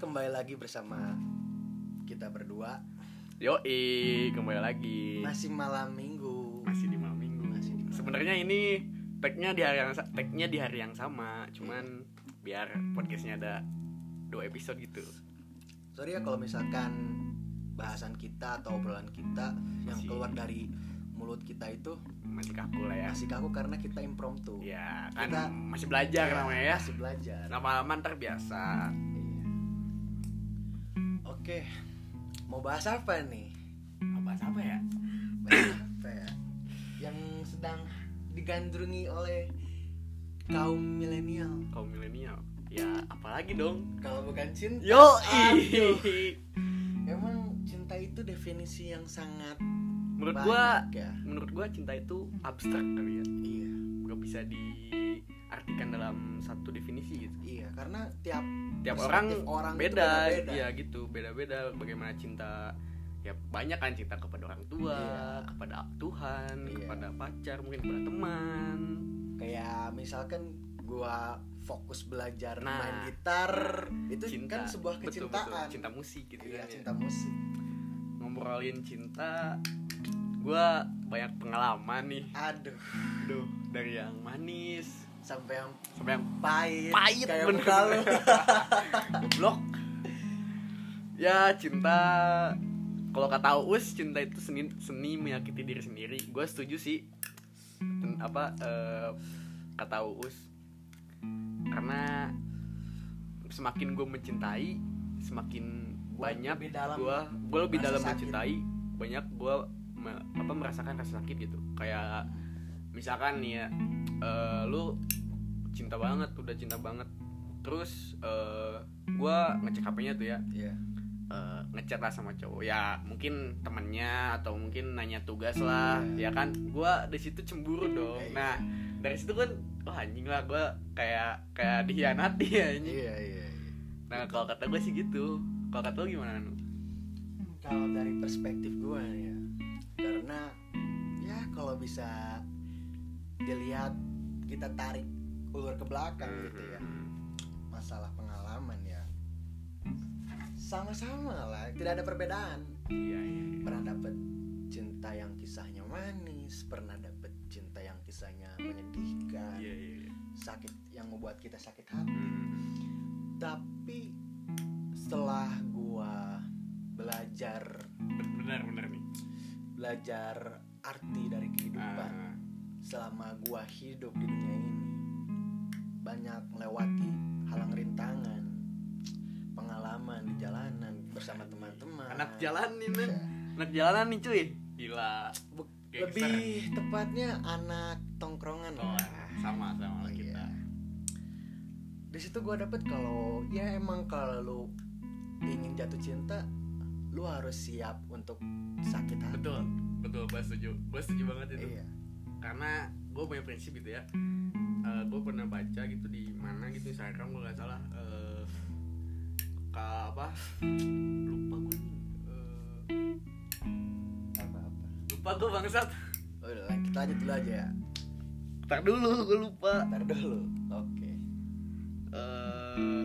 kembali lagi bersama kita berdua Yoi, kembali lagi. masih malam minggu. Masih di malam minggu. Masih di malam. Sebenarnya ini tagnya di hari yang tagnya di hari yang sama, cuman biar podcastnya ada dua episode gitu. Sorry ya kalau misalkan bahasan kita atau obrolan kita yang Masih- keluar dari mulut kita itu Masih kaku lah ya. masih kaku karena kita impromptu. Ya, kan Kita- masih belajar Ya, namanya ya. Masih belajar. Lama-lama ntar biasa. Oke. Mau bahas apa nih? Apa apa ya? Bahas apa ya? Yang sedang digandrungi oleh kaum milenial. Kaum milenial. Ya, apalagi dong? Kalau bukan cinta. Yo. Emang cinta itu definisi yang sangat menurut banyak gua ya. menurut gua cinta itu abstrak kali ya. Iya. Gak bisa diartikan dalam satu definisi gitu. Iya, karena tiap tiap perspektif orang, itu beda, beda-beda. iya gitu beda-beda bagaimana cinta ya banyak kan cinta kepada orang tua Iya. kepada Tuhan Iya. kepada pacar mungkin kepada teman kayak misalkan gua fokus belajar Nah, main gitar itu cinta kan sebuah Betul, kecintaan. betul. cinta musik gitu Iya, kan ya. cinta musik. ngobrolin cinta gua banyak pengalaman nih Aduh, Duh, dari yang manis sampai yang sampai yang pahit. pahit kayak bener. lu. goblok ya cinta kalau kata Uus cinta itu seni seni menyakiti diri sendiri gue setuju sih apa eh, kata Uus karena semakin gue mencintai semakin Gua banyak gue gue lebih dalam sakit. mencintai banyak gue me- apa merasakan rasa sakit gitu kayak misalkan nih ya eh, lu cinta banget udah cinta banget terus eh gue ngecek HP-nya tuh ya Iya. eh, ngechat lah sama cowok ya mungkin temennya atau mungkin nanya tugas lah Iya. ya kan gue di situ cemburu dong Iya. nah dari situ kan wah anjing lah gue kayak kayak dihianati ya anjing Iya, iya, iya. nah kalau kata gue sih gitu kalau kata lo gimana Nu? Kalau dari perspektif gua nih ya. Karena ya kalau bisa dilihat kita tarik ulur ke belakang gitu ya. Hmm. Masalah pengalaman ya. Sama-sama lah, tidak ada perbedaan. iya iya iya. pernah dapet cinta yang kisahnya manis pernah dapet cinta yang kisahnya menyedihkan iya iya iya. sakit yang membuat kita sakit hati Hmm. tapi setelah gua belajar Ben- benar benar nih belajar arti dari kehidupan Ah, selama gua hidup di dunia ini banyak melewati halang rintangan pengalaman di jalanan bersama teman-teman anak jalan nih men Ya. anak jalanan nih cuy gila Gangster. lebih tepatnya anak tongkrongan Oh, lah. sama sama lah Iya. kita Di situ gue dapet kalau ya emang kalau lu ingin jatuh cinta, lu harus siap untuk sakit hati. betul betul gue setuju gue setuju banget itu Iya. Karena gue punya prinsip gitu ya gue pernah baca gitu di mana gitu Instagram gue nggak salah eh ke apa lupa gue nih Eh, Apa-apa. lupa gue bangsat Oh, udah kita lanjut dulu aja ya. Ntar dulu gue lupa Ntar dulu. Oke. eh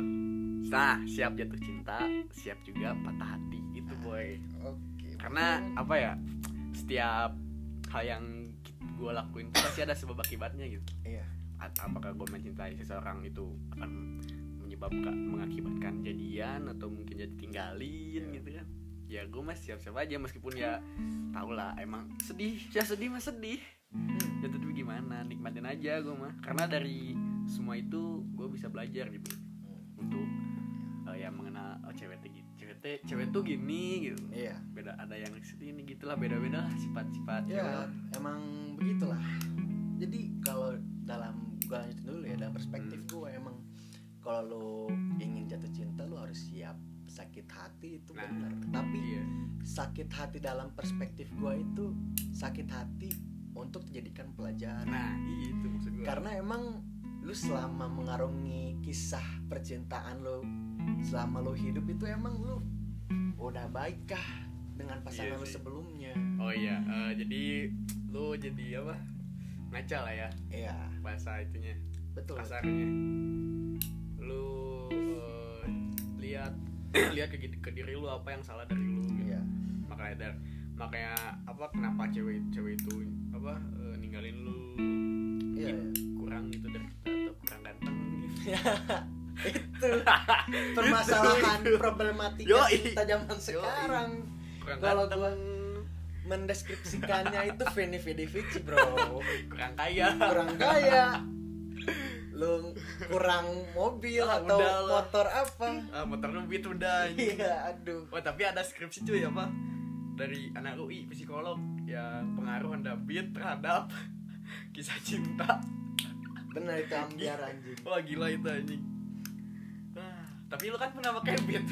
nah siap jatuh cinta siap juga patah hati itu boy Oke. karena apa ya setiap hal yang gue lakuin tuh pasti ada sebab akibatnya gitu Iya. Apakah gue mencintai seseorang itu akan menyebabkan mengakibatkan jadian atau mungkin jadi tinggalin Iya. gitu kan ya gue masih siap-siap aja meskipun ya tau lah emang sedih ya sedih mah sedih Hmm. ya tapi gimana nikmatin aja gue mah karena dari semua itu gue bisa belajar gitu untuk eh, ya mengenal oh, cewek gitu cewek tuh cewek tuh gini gitu Iya. beda ada yang ini gitulah beda-beda lah sifat-sifat cewek Ya, emang begitulah. Jadi kalau dalam gue lanjutin dulu ya dalam perspektif gue emang kalau lu ingin jatuh cinta lu harus siap sakit hati itu Nah, benar. Tapi iya sakit hati dalam perspektif gue itu sakit hati untuk dijadikan pelajaran. nah iya itu maksud gue Karena emang lu selama mengarungi kisah percintaan lu selama lu hidup itu emang lu udah baikkah dengan pasangan Iya lu sebelumnya? oh iya eh, jadi lu jadi apa? Ngaca lah ya. Iya, bahasa itunya. Betul. kasarnya. Lu eh, lihat lihat ke, ke diri lu apa yang salah dari lu. Gitu. iya. Makanya dar makanya apa kenapa cewek cewek itu apa eh, ninggalin lu? Iya. Iya. kurang gitu dari kita atau kurang ganteng gitu itu. Permasalahan problematika Yoi. cinta zaman sekarang. Kalau gua mendeskripsikannya itu Veni Vidi Vici bro. Kurang kaya. Kurang kaya. Lu kurang mobil Ah, atau udah lah. motor apa? Ah, motor lu beat udah iya aduh. Wah tapi ada skripsi cuy apa? Dari anak UI psikolog. Yang pengaruh Honda Beat terhadap kisah cinta. bener itu ambiar anjing. Wah gila itu anjing. Tapi lu kan pernah pakai Beat.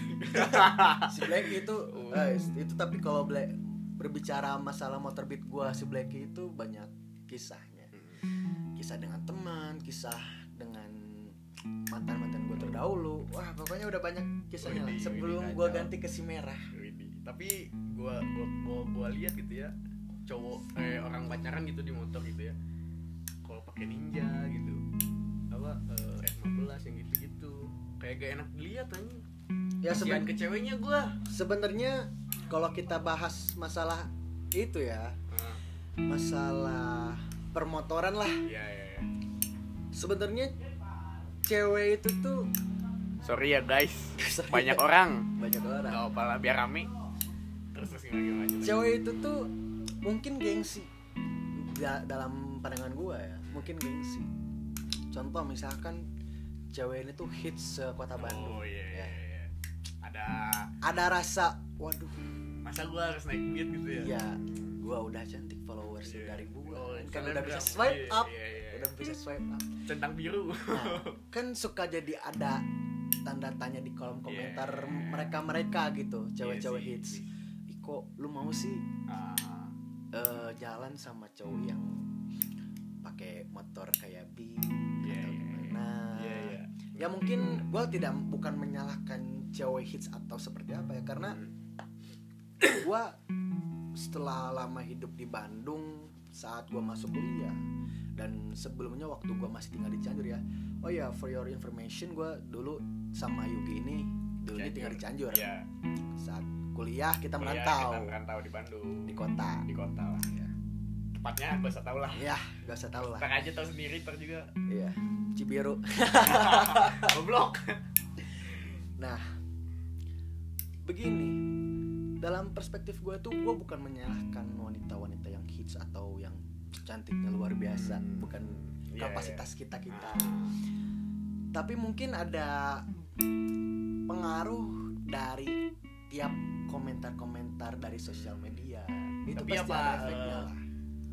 si Blacky itu Oh. eh, itu tapi kalau Black berbicara masalah motor beat gua si Blacky itu banyak kisahnya. Kisah dengan teman kisah dengan mantan mantan gua terdahulu. Wah pokoknya udah banyak kisahnya. Lah Widih, sebelum widih, gua ganti ke si merah. Tapi gua gua gua, gua lihat gitu ya cowok eh orang pacaran gitu di motor gitu ya. Kalau pakai ninja gitu. Apa eh, F15 yang gitu-gitu kayak gak enak dilihat anjing. Ya seben- ke ceweknya gua. sebenarnya kalau kita bahas masalah itu ya Ah, masalah permotoran lah. Iya iya iya. Sebenarnya cewek itu tuh sorry ya guys. Sorry. banyak orang. Banyak orang. Nggak apa lah biar rame. Terus terus gimana gimana gimana? cewek itu tuh mungkin gengsi. Da- dalam pandangan gua ya mungkin gengsi. Contoh misalkan cewek ini tuh hits kota Bandung. oh iya iya ya. iya ada ada rasa waduh. Masa gua harus naik beat gitu ya? Iya. Gua udah cantik followers Iya. udah ribuan Oh, kan udah bisa swipe Iya, up. iya, iya. udah bisa swipe up. Centang biru. Nah, kan suka jadi ada tanda tanya di kolom komentar Yeah. mereka mereka gitu cewek-cewek sih, hits. Iko lu mau sih? Ah, eh, jalan sama cowok yang pakai motor kayak bi Iya, atau gimana? Iya iya ya mungkin gua tidak bukan menyalahkan cewek hits atau seperti apa ya karena Hmm. gua setelah lama hidup di Bandung saat gua masuk kuliah dan sebelumnya waktu gua masih tinggal di Cianjur ya oh ya for your information gua dulu sama Yugi ini dulunya tinggal di Cianjur. Iya. saat kuliah kita Iya, merantau kita merantau. di Bandung. Di kota. Di kota lah ya tepatnya gak usah tau lah. Ya gak usah tahu lah. Ntar aja tau sendiri ntar juga. Iya Cibiru. Goblok. Nah begini. Dalam perspektif gue tuh gue bukan menyalahkan wanita-wanita yang hits atau yang cantiknya luar biasa. Hmm. bukan Iya, kapasitas kita kita. Ah, tapi mungkin ada pengaruh dari tiap komentar-komentar dari sosial media. Itu Tapi pasti apa, ada efeknya lah.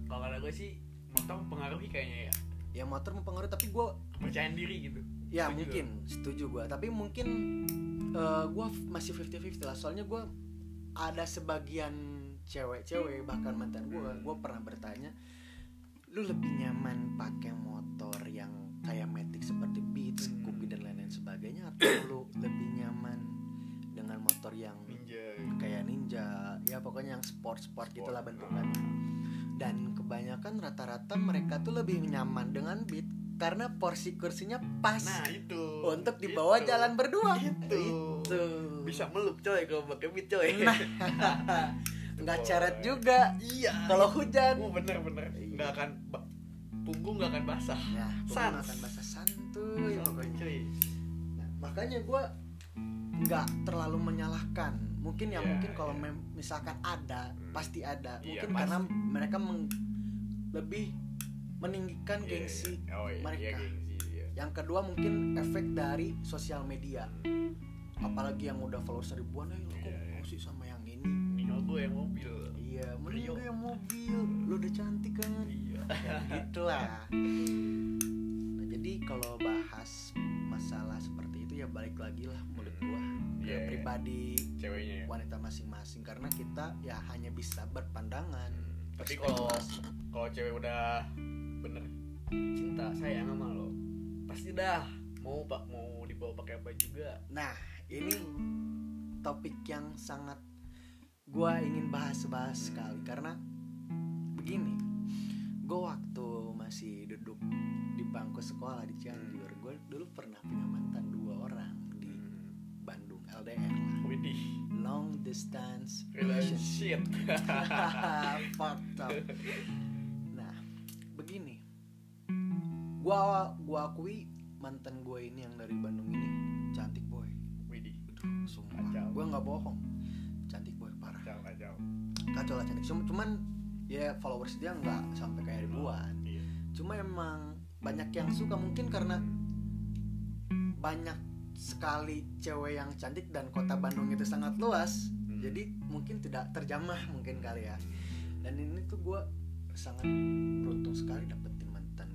kalau kata gue sih motor mempengaruhi kayaknya ya ya motor mempengaruhi tapi gue kepercayaan diri gitu. Ya Setuju. mungkin setuju gue tapi mungkin gue masih 50-50 lah. Soalnya gue ada sebagian cewek-cewek bahkan mantan gue gue pernah bertanya lu lebih nyaman pakai motor yang kayak Matic seperti Beats, Hmm. Dan lain-lain sebagainya atau lu lebih nyaman dengan motor yang ninja. kayak Ninja? Ya pokoknya yang sport-sport gitulah bentukannya dan kebanyakan rata-rata mereka tuh lebih nyaman dengan Beat karena porsi kursinya pas nah itu. untuk dibawa Itu. jalan berdua. Itu. Itu. bisa meluk coy kalau pakai beat coy. Nah. nggak ceret juga iya. kalau hujan. Oh bener bener. Nggak akan punggung nggak akan basah. Nah Sans. akan bahasa santuy. Cuy Nah, makanya gue nggak terlalu menyalahkan mungkin ya Iya, mungkin kalau iya. mem- misalkan ada Hmm. pasti ada Iya, mungkin pasti. karena mereka meng- lebih meninggikan Iya, gengsi iya. oh, iya, mereka. iya, gengsi iya. yang kedua mungkin efek dari sosial media apalagi yang udah followers ribuan eh kok Iya, iya. mau sih sama yang ini minimal gue yang mobil iya mending Brio. gue yang mobil lu udah cantik kan iya ya gitu lah nah jadi kalau bahas balik lagi lah menurut gua ke Iya, iya. pribadi ceweknya ya? wanita masing-masing. Karena kita ya hanya bisa berpandangan. Tapi perspektif kalau kalau cewek udah bener cinta sayang sama lo pasti dah mau pak mau dibawa pakai apa juga. Nah ini topik yang sangat gua ingin bahas-bahas sekali. Karena begini gua waktu masih duduk di bangku sekolah di Cianjur gue dulu pernah punya mantan LDR Widih. long distance relationship. fucked up. Nah begini. Gua gua akui mantan gue ini yang dari Bandung ini cantik boy. Widih. sumpah. Gue nggak bohong. Cantik boy parah. Kacau, kacau. kacau lah cantik. Cuma- cuman ya followers dia nggak sampai kayak ribuan. Iya. cuma emang banyak yang suka mungkin karena banyak sekali cewek yang cantik dan kota Bandung itu sangat luas Hmm. jadi mungkin tidak terjamah mungkin kali ya dan ini tuh gue sangat beruntung sekali dapetin mantan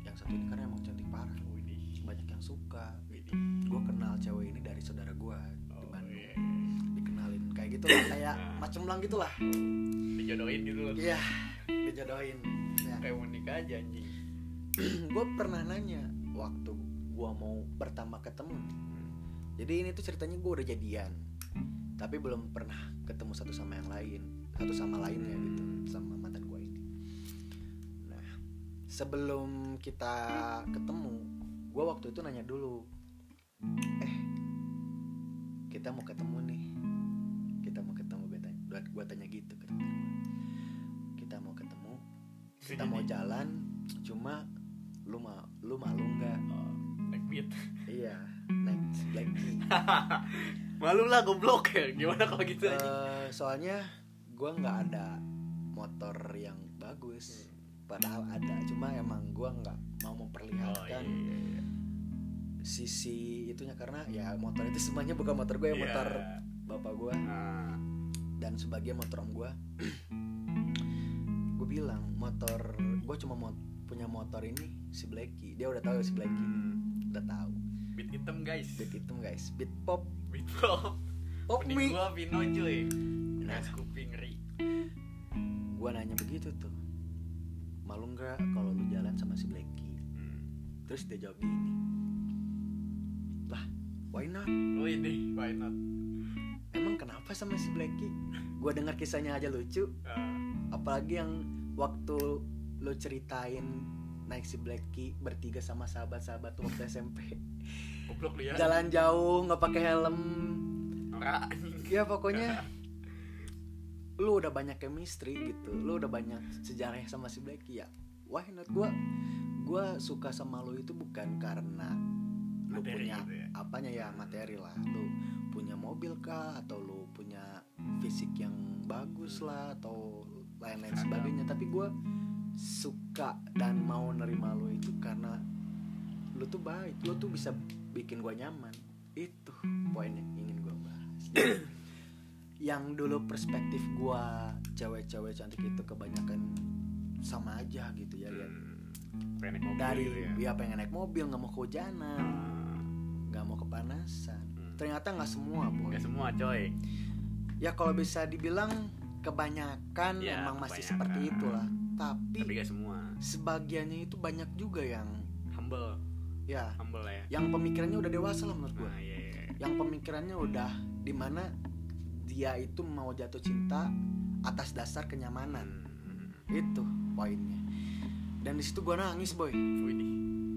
yang satu ini karena emang cantik parah Widih. banyak yang suka Widih. gue kenal cewek ini dari saudara gue di Oh, Bandung iya. dikenalin kayak gitu lah kayak Nah. macam lang gitu lah Dijodohin gitu loh. iya dijodohin ya. Kayak mau nikah aja anjing. gue pernah nanya waktu gue mau pertama ketemu nih. jadi ini tuh ceritanya gue udah jadian tapi belum pernah ketemu satu sama yang lain satu sama lainnya gitu sama mantan gue ini. Nah sebelum kita ketemu gue waktu itu nanya dulu eh kita mau ketemu nih kita mau ketemu gue tanya gue tanya gitu ke temen gue kita mau ketemu kita mau jalan cuma lu ma lu malu nggak? Oh, naik iya next Blacky Malu lah goblok. Ya. Gimana kalau gitu? Eh, soalnya gua nggak ada motor yang bagus. Padahal ada cuma emang gua nggak mau Oh iya memperlihatkan iya iya. sisi itunya. Karena ya motor itu semuanya bukan motor gue ya Iya. motor bapak gua. Nah, dan sebagian motor om gua gue bilang motor gue cuma mau punya motor ini si Blacky dia udah tahu si Blacky hmm, udah tahu beat hitam guys. beat hitam guys beat pop Beat pop. pop mie gua Vino cuy. Nah. Kuping ngeri. gue nanya begitu tuh malu nggak kalau lu jalan sama si Blacky Hmm. terus dia jawab gini lah why not Oh ini, why not? emang kenapa sama si Blacky gue dengar kisahnya aja lucu Ah, apalagi yang waktu lu ceritain naik si Blacky bertiga sama sahabat-sahabat waktu SMP goblok lu ya. jalan jauh nggak pakai helm. Ya pokoknya lu udah banyak chemistry gitu. Lu udah banyak sejarah sama si Blacky ya. Why not gue gue suka sama lu itu bukan karena lu Materi punya gitu ya. apanya ya materi lah. Lu punya mobil kah? Atau lu punya fisik yang bagus lah? Atau lain-lain sebagainya. Tapi gue suka dan mau nerima lu itu karena lu tuh baik lu tuh bisa bikin gue nyaman itu poin yang ingin gue bahas yang dulu perspektif gue cewek-cewek cantik itu kebanyakan sama aja gitu ya lihat Hmm, pengen naik mobil dari ya. ya pengen naik mobil nggak mau kehujanan Ah, nggak mau kepanasan Hmm. ternyata nggak semua boy Nggak semua coy. ya kalau bisa dibilang kebanyakan Ya, emang masih kebanyakan. seperti itulah tapi, Tapi gak semua. Sebagiannya itu banyak juga yang Humble, ya. Humble ya. yang pemikirannya udah dewasa lah menurut gue Nah, iya, iya. yang pemikirannya udah di mana dia itu mau jatuh cinta atas dasar kenyamanan. Hmm, itu poinnya. Dan di situ gue nangis boy.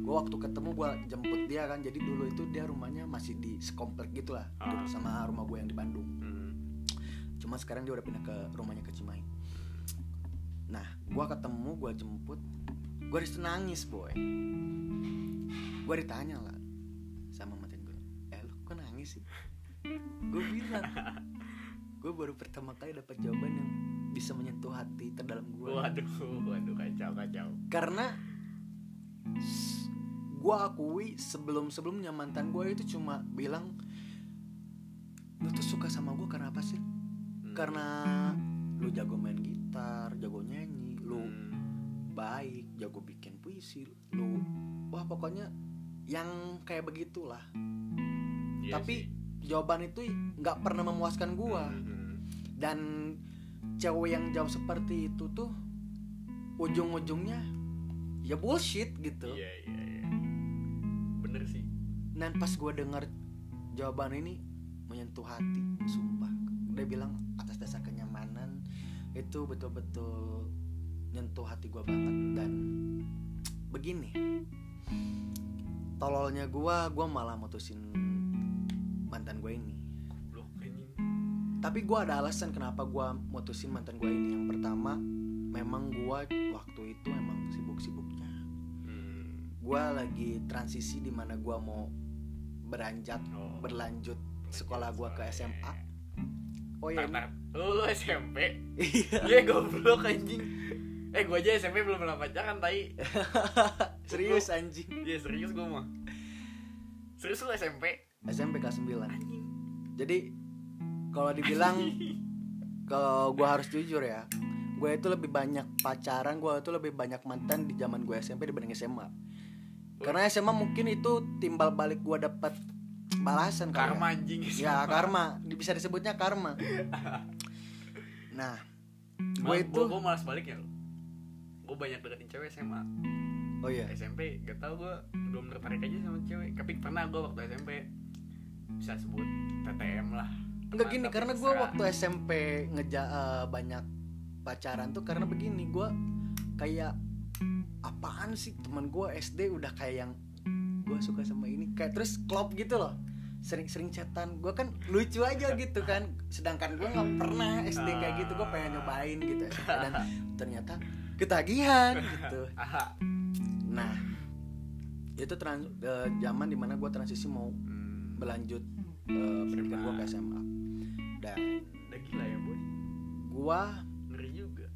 Gue waktu ketemu gue jemput dia kan. Jadi dulu itu dia rumahnya masih di sekomplek gitu lah Ah. sama rumah gue yang di Bandung. Hmm, cuma sekarang dia udah pindah ke rumahnya ke Cimahi. Nah gue ketemu gue jemput gue di situ nangis boy. Gue ditanya lah sama mantan gue eh lu kok nangis sih? Gue bilang. Gue baru pertama kali dapat jawaban yang bisa menyentuh hati terdalam gue Waduh, waduh kacau kacau. karena gue akui sebelum sebelumnya mantan gue itu cuma bilang lu tuh suka sama gue karena apa sih? Hmm. karena lu jago main gitar jago nyanyi lu Hmm, baik jago bikin puisi lu wah pokoknya yang kayak begitulah. Iya tapi jawaban itu nggak pernah memuaskan gua. Hmm, dan cewek yang jawab seperti itu tuh ujung-ujungnya ya bullshit gitu. Iya iya iya. Bener sih. dan pas gua dengar jawaban ini menyentuh hati sumpah. Dia bilang atas dasar kenyamanan itu betul-betul nyentuh hati gua banget dan begini tololnya gua gua malah mutusin mantan gue ini tapi gue ada alasan kenapa gue mutusin mantan gue ini yang pertama memang gue waktu itu emang sibuk-sibuknya Hmm. gue lagi transisi di mana gue mau beranjak Oh. berlanjut sekolah gue ke SMA oh iya. Lu, lu SMP? iya Iya goblok anjing. Eh gua aja SMP belum pernah pacaran tai. serius anjing Iya serius gua mah. Serius lu SMP? SMP kelas 9 Anjing. jadi kalau dibilang kalau gue harus jujur ya gue itu lebih banyak pacaran gue itu lebih banyak mantan di zaman gue SMP dibanding SMA karena SMA mungkin itu timbal balik gue dapat balasan ya. Karma anjing. ya karma bisa disebutnya karma nah gue itu gua malas balik ya. Gue banyak deketin cewek SMA. oh iya? SMP gak tau gue belum tertarik aja sama cewek. Tapi pernah gue waktu SMP bisa sebut TTM lah. Enggak gini karena gue waktu SMP ngeja eh, banyak pacaran tuh karena begini gue kayak apaan sih? Teman gue SD udah kayak yang gue suka sama ini. Kayak terus klop gitu loh. Sering-sering chatan. Gue kan lucu aja gitu kan. Sedangkan gue nggak pernah SD kayak gitu. Gue pengen nyobain gitu. Dan ternyata ketagihan gitu nah itu trans eh, zaman di mana gue transisi mau Hmm. berlanjut eh, pendidikan gue ke SMA dan Udah gila ya boy. gue Ngeri juga.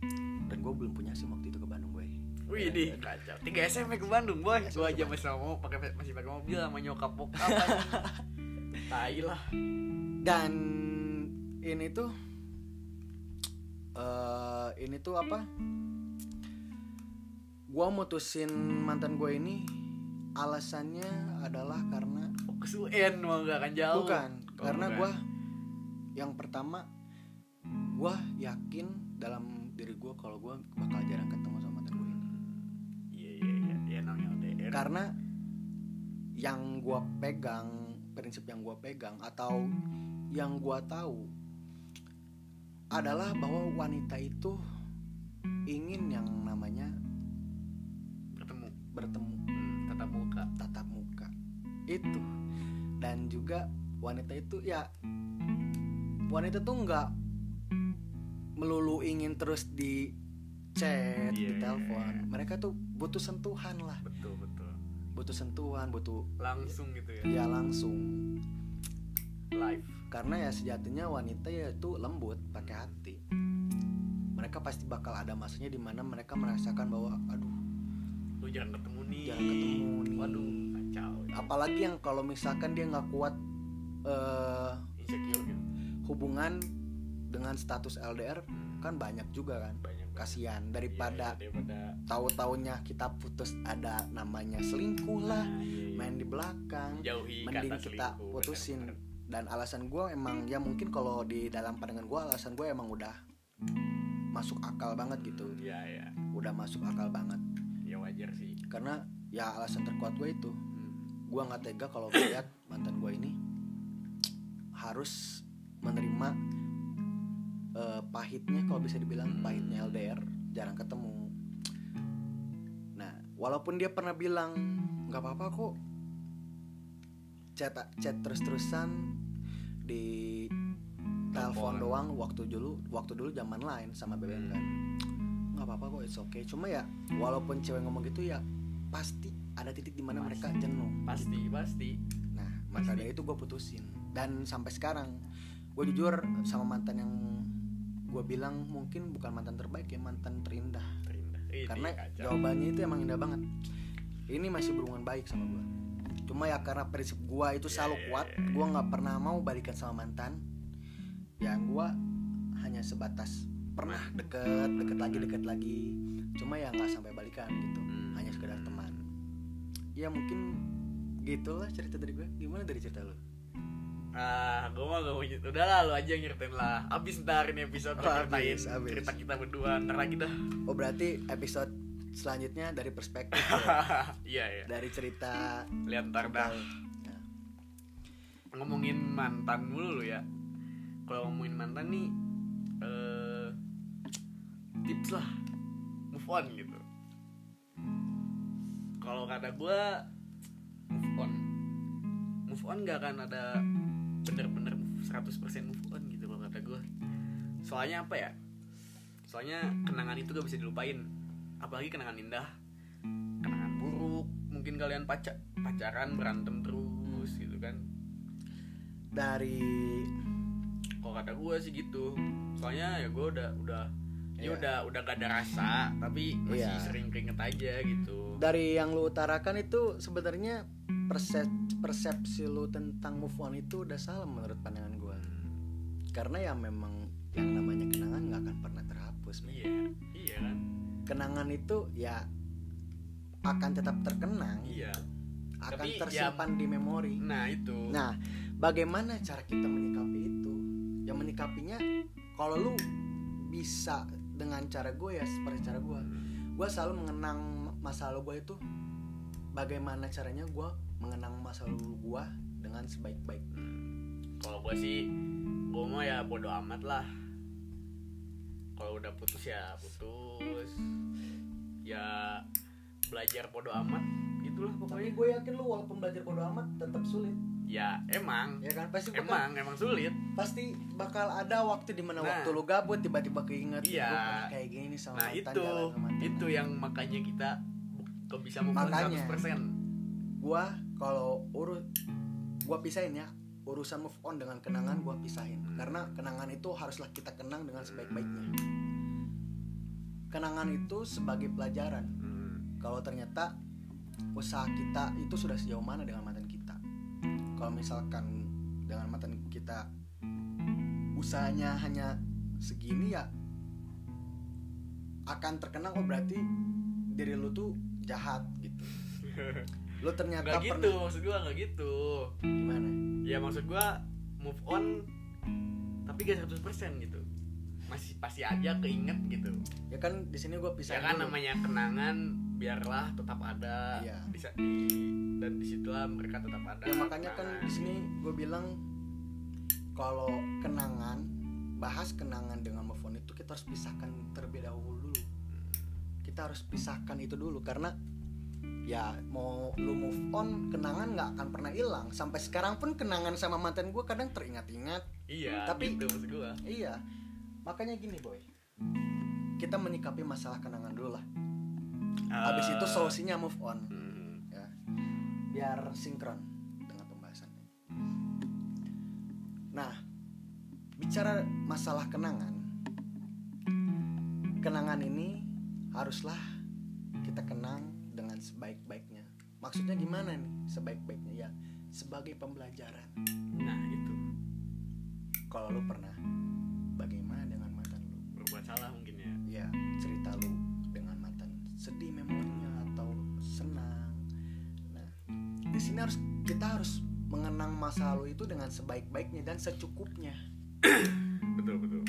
dan gue belum punya sim waktu itu ke Bandung gue Wih di kacau. Tiga SMP ke Bandung boy. Ke aja masih mau pakai masih pakai mobil sama nyokap bokap. Tai lah. dan ini tuh eh ini tuh apa gue mutusin mantan gue ini alasannya adalah karena Fokus UN mah gak akan jauh. bukan Oh, karena gue yang pertama gue yakin dalam diri gue kalau gue bakal jarang ketemu sama mantan gue ini Iya iya iya. Iya namanya karena yang gue pegang prinsip yang gue pegang atau yang gue tahu adalah bahwa wanita itu ingin yang namanya Bertemu. Hmm, tatap muka. tatap muka itu dan juga wanita itu ya wanita tuh nggak melulu ingin terus di chat di Iya, iya, telepon iya. mereka tuh butuh sentuhan lah Betul betul. butuh sentuhan butuh Langsung gitu ya. ya langsung Live. karena ya sejatinya wanita ya itu lembut pakai hati mereka pasti bakal ada masanya di mana mereka merasakan bahwa aduh Lu jarang ketemu nih. Jarang ketemu nih. Waduh kacau. apalagi yang kalau misalkan dia nggak kuat Insecure gitu. hubungan dengan status LDR Hmm. kan banyak juga kan banyak kasihan daripada iya, daripada tahu-taunya kita putus ada namanya selingkuh lah Nah, iya, iya. main di belakang jauhi mending kata kita selingkuh, putusin bener-bener. dan alasan gue emang ya mungkin kalau di dalam pandangan gue alasan gue emang udah masuk akal banget gitu Iya iya. udah masuk akal banget Ya wajar sih. karena ya alasan terkuat gue itu Hmm. gue nggak tega kalau melihat mantan gue ini harus menerima eh, pahitnya kalau bisa dibilang pahitnya LDR jarang ketemu nah walaupun dia pernah bilang nggak apa-apa kok chat chat terus-terusan di telepon Telepon. doang waktu dulu waktu dulu zaman lain sama BBM kan nggak apa-apa kok it's okay. Cuma ya walaupun cewek ngomong gitu ya pasti ada titik di mana mereka jenuh Pasti pasti. nah maka dari itu gue putusin. Dan sampai sekarang gue jujur sama mantan yang gue bilang mungkin bukan mantan terbaik ya mantan terindah. Terindah. Ini karena kacau. jawabannya itu emang indah banget. Ini masih berhubungan baik sama gue cuma ya karena prinsip gue itu Iya, selalu iya, kuat iya, iya. gue nggak pernah mau balikan sama mantan. Yang gue hanya sebatas pernah deket deket lagi deket lagi. Cuma ya nggak sampai balikan gitu. Hmm. hanya sekedar teman. Ya mungkin gitulah cerita dari gue. Gimana dari cerita lo Ah, gue mah gak mau nyet- Udah lah, lu aja yang nyeritain lah. Abis ntar ini episode Oh, ceritain abis, abis. cerita kita berdua Ntar lagi dah. Oh berarti episode selanjutnya dari perspektif ya? Iya iya. Dari cerita Lihat ntar dah. Ya. Ngomongin mantan mulu lu ya. Kalau ngomongin mantan nih eh Tips lah. Move on gitu. Kalau kata gue Move on. Move on gak akan ada Bener-bener 100% move on gitu kalau kata gue soalnya apa ya? Soalnya kenangan itu gak bisa dilupain. Apalagi kenangan indah kenangan buruk mungkin kalian pacar pacaran berantem terus gitu kan. Dari kalau kata gue sih gitu. Soalnya ya gue udah udah ya Iya. udah udah gak ada rasa tapi masih Iya. sering keringet aja gitu. Dari yang lu utarakan itu sebenarnya persep- persepsi lu tentang move on itu udah salah menurut pandangan gua. Karena ya memang yang namanya kenangan nggak akan pernah terhapus iya iya kan? Kenangan itu ya akan tetap terkenang iya. akan Tapi ya- tersimpan di memori. Nah itu. Nah bagaimana cara kita menyikapi itu? Yang menyikapinya kalau lu bisa dengan cara gue ya seperti cara gue. Gue selalu mengenang masa lalu gue itu bagaimana caranya gue mengenang masa lalu gue dengan sebaik-baik. Kalau gue sih gue mah ya bodo amat lah. Kalau udah putus ya putus. Ya belajar bodo amat gitulah tapi pokoknya. gue yakin lu walaupun belajar bodo amat tetap sulit ya emang ya kan pasti bakal, emang emang sulit pasti bakal ada waktu di mana Nah. waktu lu gabut tiba-tiba keinget Iya. "Gua pernah kayak gini sama nah itu jalan sama mantan." itu yang makanya kita kok bisa Makanya. 100% gua kalau urus gua pisahin ya urusan move on dengan kenangan gua pisahin Hmm. karena kenangan itu haruslah kita kenang dengan sebaik-baiknya kenangan itu sebagai pelajaran Hmm. kalau ternyata usaha kita itu sudah sejauh mana dengan mantan kalau misalkan dengan mantan kita usahanya hanya segini ya akan terkenang oh berarti diri lu tuh jahat gitu. Lu ternyata Gak gitu, maksud gue gak gitu. Gimana? Ya maksud gue move on Tapi gak 100% gitu. Masih pasti aja keinget gitu. Ya kan di sini gue Ya pisahin kan dulu. namanya kenangan Biarlah tetap ada. Iya. Bisa di Dan di situlah mereka tetap ada. Ya makanya kan kenangan. di sini gue bilang kalau kenangan bahas kenangan dengan move on itu kita harus pisahkan terlebih dahulu dulu. Kita harus pisahkan itu dulu karena ya mau lu move on kenangan nggak akan pernah hilang. Sampai sekarang pun kenangan sama mantan gue kadang teringat-ingat. Iya tapi- gitu maksud gue iya makanya gini boy. Kita menyikapi masalah kenangan dulu lah habis itu solusinya move on hmm, ya biar sinkron dengan pembahasannya. Nah, bicara masalah kenangan, kenangan ini haruslah kita kenang dengan sebaik-baiknya. Maksudnya gimana nih sebaik-baiknya ya? Sebagai pembelajaran. Nah itu Kalau lu pernah bagaimana dengan mantan lu? Berbuat salah mungkin ya Ya, cerita lu sedih memorinya atau senang. Nah, di sini harus kita harus mengenang masa lalu itu dengan sebaik-baiknya dan secukupnya Betul betul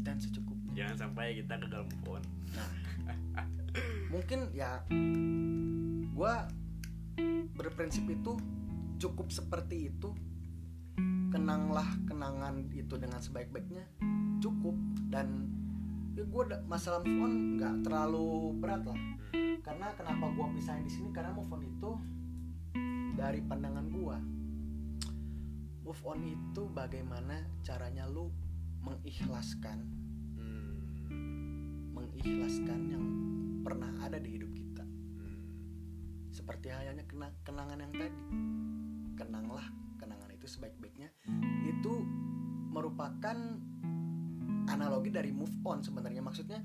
dan secukupnya. Jangan sampai kita gagal move on Nah, mungkin ya gua berprinsip itu cukup seperti itu. Kenanglah kenangan itu dengan sebaik-baiknya cukup dan ya gue masalah move on nggak terlalu berat lah. Karena kenapa gua pisahin di sini? Karena move on itu dari pandangan gua. Move on itu bagaimana caranya lu mengikhlaskan Hmm, mengikhlaskan yang pernah ada di hidup kita. Hmm. seperti halnya kena, kenangan yang tadi. Kenanglah kenangan itu sebaik-baiknya. Itu merupakan analogi dari move on sebenarnya. Maksudnya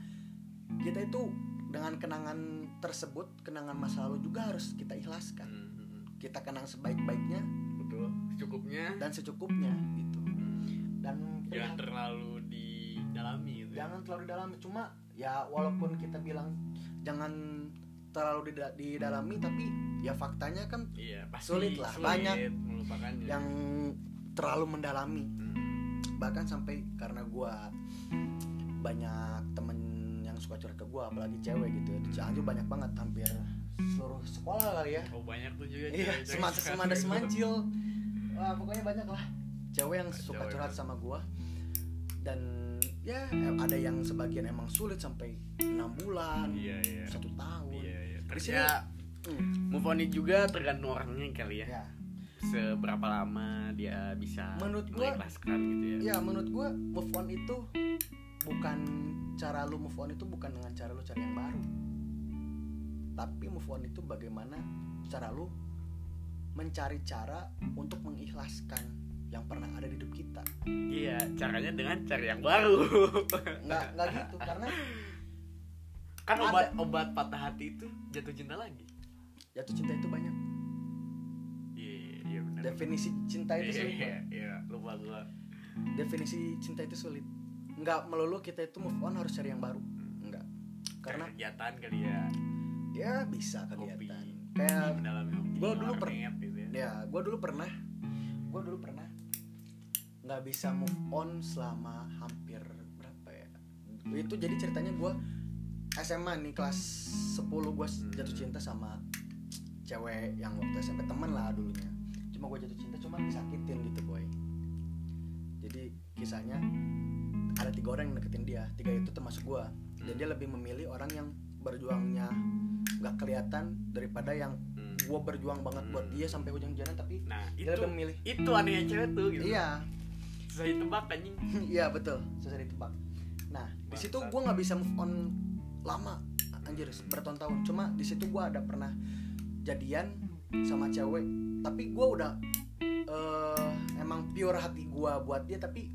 kita itu dengan kenangan tersebut kenangan masa lalu juga harus kita ikhlaskan. Hmm, hmm, hmm. kita kenang sebaik-baiknya. Betul. Secukupnya. Dan secukupnya gitu. Hmm. dan jangan terlalu didalami gitu ya. jangan terlalu didalami. Cuma ya walaupun kita bilang jangan terlalu dida- didalami tapi ya faktanya kan iya pasti sulit lah, banyak melupakannya. yang terlalu mendalami. Hmm. Bahkan sampai karena gua banyak temen yang suka curhat ke gua apalagi cewek gitu ya di Cianjur banyak banget hampir seluruh sekolah kali ya. Oh banyak tuh juga iya semata semada semancil Wah, pokoknya banyak lah. Cewek yang suka Cewek curhat banget. sama gua. Dan ya ada yang sebagian emang sulit sampai enam bulan iya iya. satu tahun. Iya iya. Terus ya Hmm, move on juga tergantung orangnya kali ya. Ya seberapa lama dia bisa Menurut gua- mengikhlaskan gitu ya? Ya menurut gue move on itu bukan cara lu move on itu bukan dengan cara lu cari yang baru. Tapi move on itu bagaimana cara lu mencari cara untuk mengikhlaskan yang pernah ada di hidup kita. Iya caranya dengan cari yang baru. Nggak nggak gitu karena kan Ada. obat obat patah hati itu jatuh cinta lagi. Jatuh cinta itu banyak definisi cinta itu sulit iya iya. Lupa gua definisi cinta itu sulit. Nggak melulu kita itu move on harus cari yang baru. Nggak. Karena kegiatan kali ya. Ya bisa kopi kegiatan kayak mendalami hobi gua dulu per- warnet gitu ya. Ya gue dulu pernah gue dulu pernah nggak bisa move on selama hampir berapa ya? Itu jadi ceritanya gue SMA nih kelas 10 gue jatuh cinta sama cewek yang waktu SMP temen lah dulunya cuma gue jatuh cinta cuma disakitin gitu boy. Jadi kisahnya ada tiga orang yang deketin dia. Tiga itu termasuk gue dan dia lebih memilih orang yang berjuangnya nggak kelihatan daripada yang Hmm. gue berjuang banget buat dia sampai ujung jalan tapi nah itu dia lebih memilih itu anehnya cewek tuh gitu. Iya. Susah ditebak anjing. Iya betul. Susah ditebak. Nah di situ gue nggak bisa move on lama anjir bertahun-tahun. Cuma di situ gue ada pernah jadian sama cewek tapi gue udah eh, emang pure hati gue buat dia tapi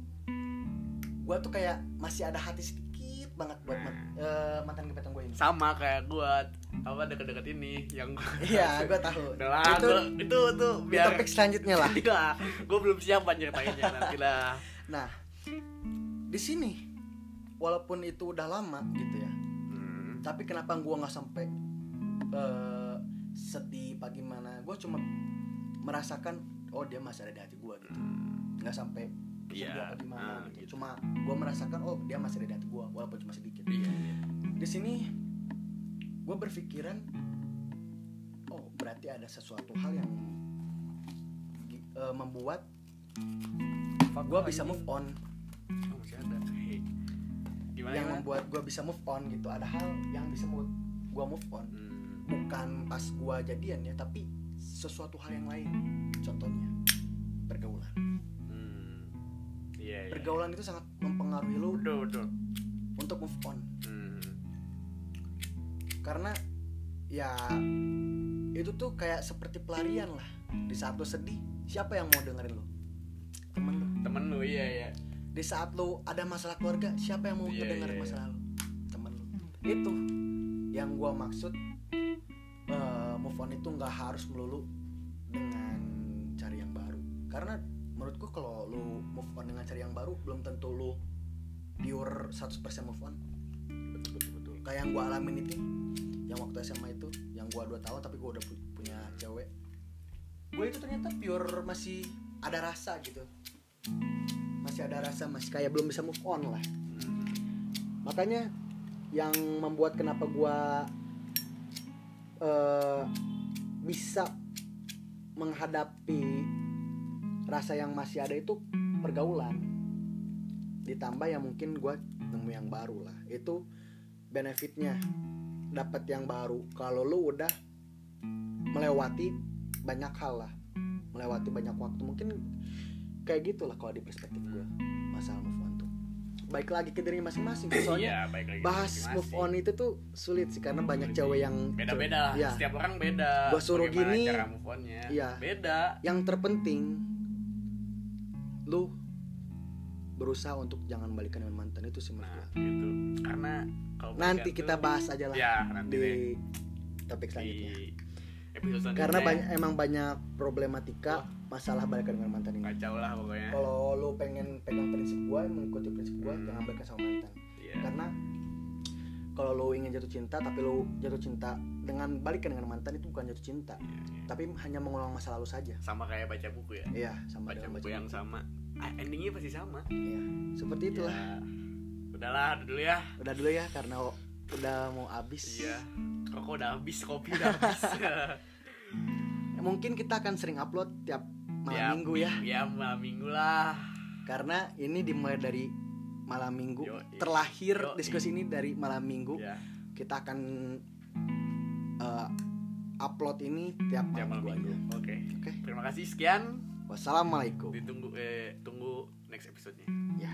gue tuh kayak masih ada hati sedikit banget buat man- eh, mantan gebetan gue ini sama kayak gua apa deket-deket ini yang iya gue tahu itu gua- itu di biar topik selanjutnya lah Iya, gue belum siap tanya nanti lah. nah di sini walaupun itu udah lama gitu ya Hmm. tapi kenapa gua nggak sampai eh, sedih gimana gue cuma merasakan oh dia masih ada di hati gue gitu nggak sampai Iya, apa gimana ah, gitu. gitu. cuma gue merasakan oh dia masih ada di hati gue walaupun cuma sedikit Iya, iya. di sini gue berpikiran oh berarti ada sesuatu hal yang eh, membuat gue bisa move on Oh. Gimana yang gimana? membuat gue bisa move on gitu ada hal yang bisa membuat gue move on Hmm. bukan pas gua jadian ya tapi sesuatu hal yang lain contohnya pergaulan Hmm. Iya, iya. pergaulan itu sangat mempengaruhi lu Udah, udah. untuk move on Hmm. karena ya itu tuh kayak seperti pelarian lah di saat lu sedih siapa yang mau dengerin lu temen lu Temen lu iya, iya. di saat lu ada masalah keluarga siapa yang mau Iya, ngedengerin iya, masalah lu temen lu itu yang gua maksud move on itu nggak harus melulu dengan cari yang baru. Karena menurutku kalau lu move on dengan cari yang baru belum tentu lu pure 100% move on. Betul, betul, betul. kayak yang gua alamin itu yang waktu SMA itu yang gua 2 tahun tapi gua udah pu- punya cewek. Gue itu ternyata pure masih ada rasa gitu. Masih ada rasa masih kayak belum bisa move on lah. Hmm. makanya yang membuat kenapa gua eh, bisa menghadapi rasa yang masih ada itu pergaulan. Ditambah yang mungkin gua nemu yang baru lah. Itu benefitnya. Dapat yang baru. Kalau lu udah melewati banyak hal lah. Melewati banyak waktu. Mungkin kayak gitulah kalau di perspektif gua. Masalah move on baik lagi ke diri masing-masing soalnya Iya, baik lagi. bahas masing-masing. move on itu tuh sulit sih karena banyak cewek yang beda-beda lah. ya Setiap orang beda. Gua suruh Bagaimana gini, cara move on-nya. iya. Beda. yang terpenting lu berusaha untuk jangan balikan dengan mantan itu sih menurut Nah, gua. gitu. Karena kalau nanti kita tuh- bahas aja lah Ya, nanti di deh. topik di selanjutnya episode selanjutnya. karena banyak emang banyak problematika masalah balikan dengan mantan ini kacau lah pokoknya. kalau lu pengen pegang prinsip gua mengikuti prinsip gua Hmm. jangan balikan sama mantan Iya. karena kalau lu ingin jatuh cinta tapi lu jatuh cinta dengan balikan dengan mantan itu bukan jatuh cinta Iya, iya. tapi hanya mengulang masa lalu saja Sama kayak baca buku ya. iya sama Baca buku yang sama. Ah, endingnya pasti sama. iya seperti itulah Ya. Udahlah udah dulu ya. udah dulu ya karena udah mau habis Iya. Rokok udah habis, kopi udah habis. mungkin kita akan sering upload tiap malam Tiap minggu ya Ya malam minggu lah. karena ini dimulai dari malam minggu Yoi. terlahir Yoi. diskusi ini dari malam minggu Ya. kita akan uh, upload ini tiap tiap malam malam minggu minggu oke Oke. terima kasih sekian wassalamualaikum ditunggu eh tunggu next episode-nya ya